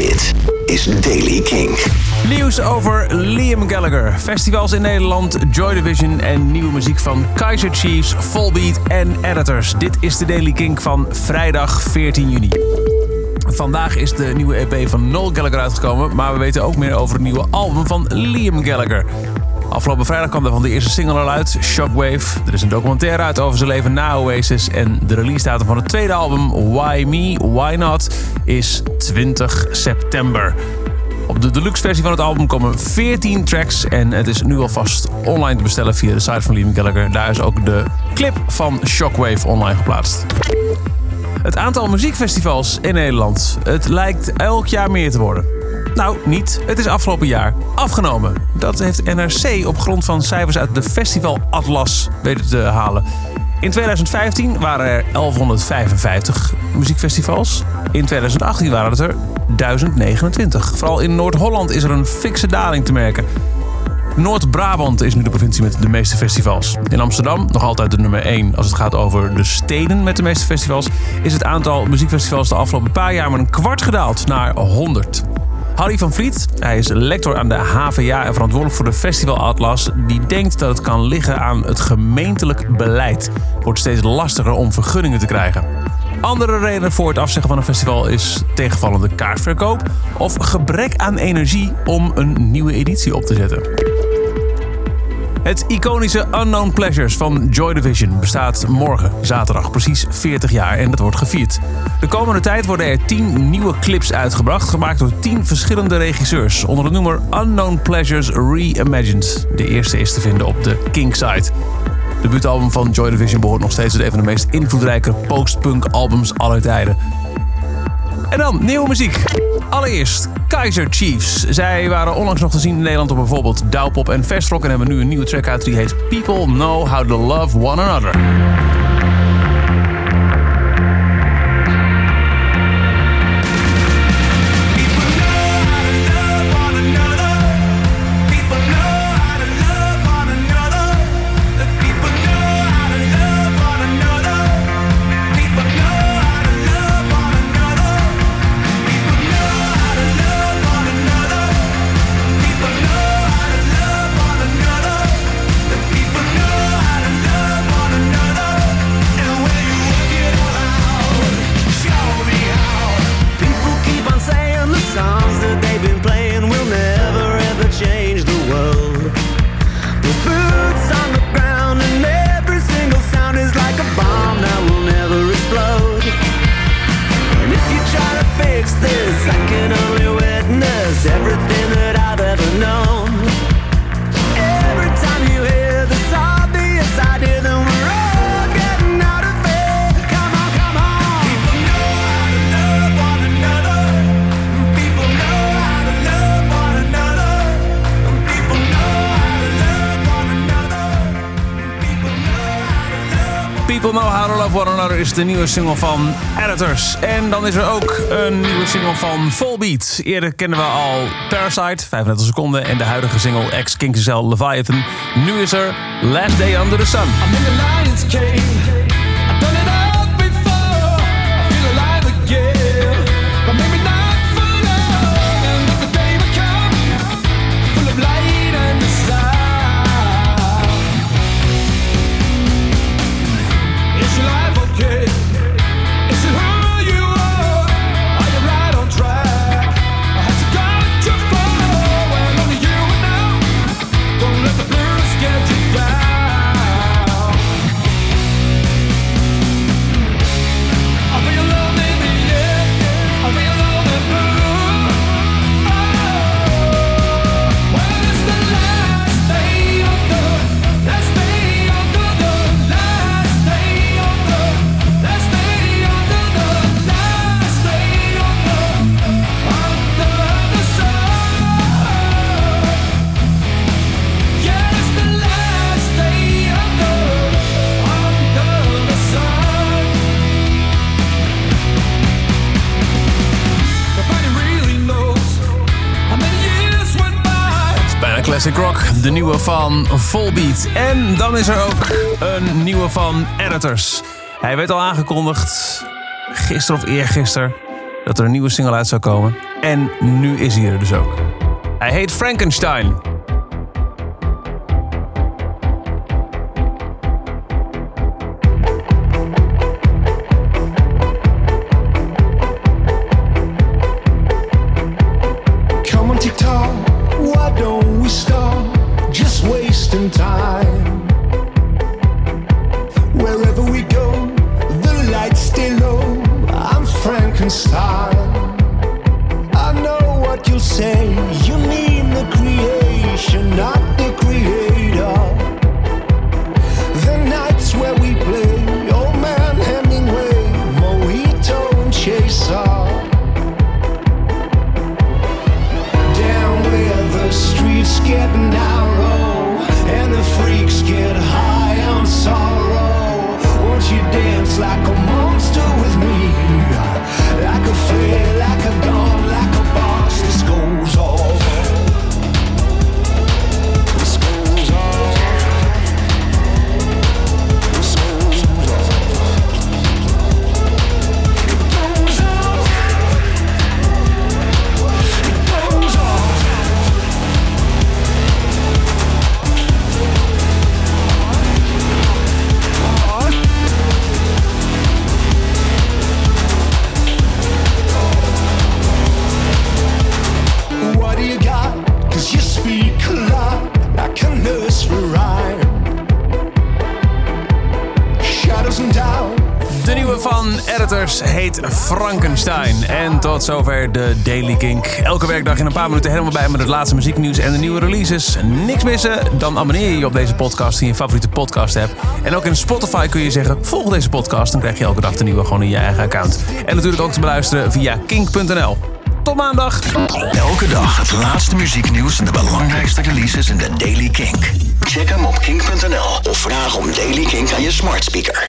Dit is Daily King. Nieuws over Liam Gallagher. Festivals in Nederland, Joy Division en nieuwe muziek van Kaiser Chiefs, Volbeat en Editors. Dit is de Daily King van vrijdag 14 juni. Vandaag is de nieuwe EP van Noel Gallagher uitgekomen, maar we weten ook meer over het nieuwe album van Liam Gallagher. Afgelopen vrijdag kwam er van de eerste single al uit, Shockwave. Er is een documentaire uit over zijn leven na Oasis. En de release datum van het tweede album, Why Me, Why Not, is 20 september. Op de deluxe versie van het album komen 14 tracks en het is nu alvast online te bestellen via de site van Liam Gallagher. Daar is ook de clip van Shockwave online geplaatst. Het aantal muziekfestivals in Nederland, het lijkt elk jaar meer te worden. Nou, niet. Het is afgelopen jaar afgenomen. Dat heeft NRC op grond van cijfers uit de Festival Atlas weten te halen. In 2015 waren er 1155 muziekfestivals. In 2018 waren het er 1029. Vooral in Noord-Holland is er een fikse daling te merken. Noord-Brabant is nu de provincie met de meeste festivals. In Amsterdam, nog altijd de nummer 1 als het gaat over de steden met de meeste festivals, is het aantal muziekfestivals de afgelopen paar jaar met een kwart gedaald naar 100. Harry van Vliet, hij is lector aan de HVA en verantwoordelijk voor de Festival Atlas, die denkt dat het kan liggen aan het gemeentelijk beleid. Het wordt steeds lastiger om vergunningen te krijgen. Andere redenen voor het afzeggen van een festival is tegenvallende kaartverkoop of gebrek aan energie om een nieuwe editie op te zetten. Het iconische Unknown Pleasures van Joy Division bestaat morgen, zaterdag, precies 40 jaar en dat wordt gevierd. De komende tijd worden er 10 nieuwe clips uitgebracht, gemaakt door 10 verschillende regisseurs, onder de noemer Unknown Pleasures Reimagined. De eerste is te vinden op de King site. De debuutalbum van Joy Division behoort nog steeds tot een van de meest invloedrijke post-punk albums aller tijden. En dan nieuwe muziek. Allereerst Kaiser Chiefs. Zij waren onlangs nog te zien in Nederland op bijvoorbeeld Douwpop en Vestrock... en hebben nu een nieuwe track uit die heet People Know How to Love One Another. People Know How to Love One Another is de nieuwe single van Editors. En dan is er ook een nieuwe single van Volbeat. Eerder kennen we al Parasite, 35 seconden. En de huidige single Ex King Leviathan. Nu is er Last Day Under the Sun. Classic Rock, de nieuwe van Volbeat. En dan is er ook een nieuwe van Editors. Hij werd al aangekondigd, gisteren of eergisteren, dat er een nieuwe single uit zou komen. En nu is hij er dus ook. Hij heet Frankenstein. Frankenstein. Heet Frankenstein. En tot zover de Daily Kink. Elke werkdag in een paar minuten helemaal bij met het laatste muzieknieuws en de nieuwe releases. Niks missen? Dan abonneer je je op deze podcast in je favoriete podcast app. En ook in Spotify kun je zeggen, volg deze podcast. Dan krijg je elke dag de nieuwe gewoon in je eigen account. En natuurlijk ook te beluisteren via kink.nl. Tot maandag! Elke dag het laatste muzieknieuws en de belangrijkste releases in de Daily Kink. Check hem op kink.nl of vraag om Daily Kink aan je smart speaker.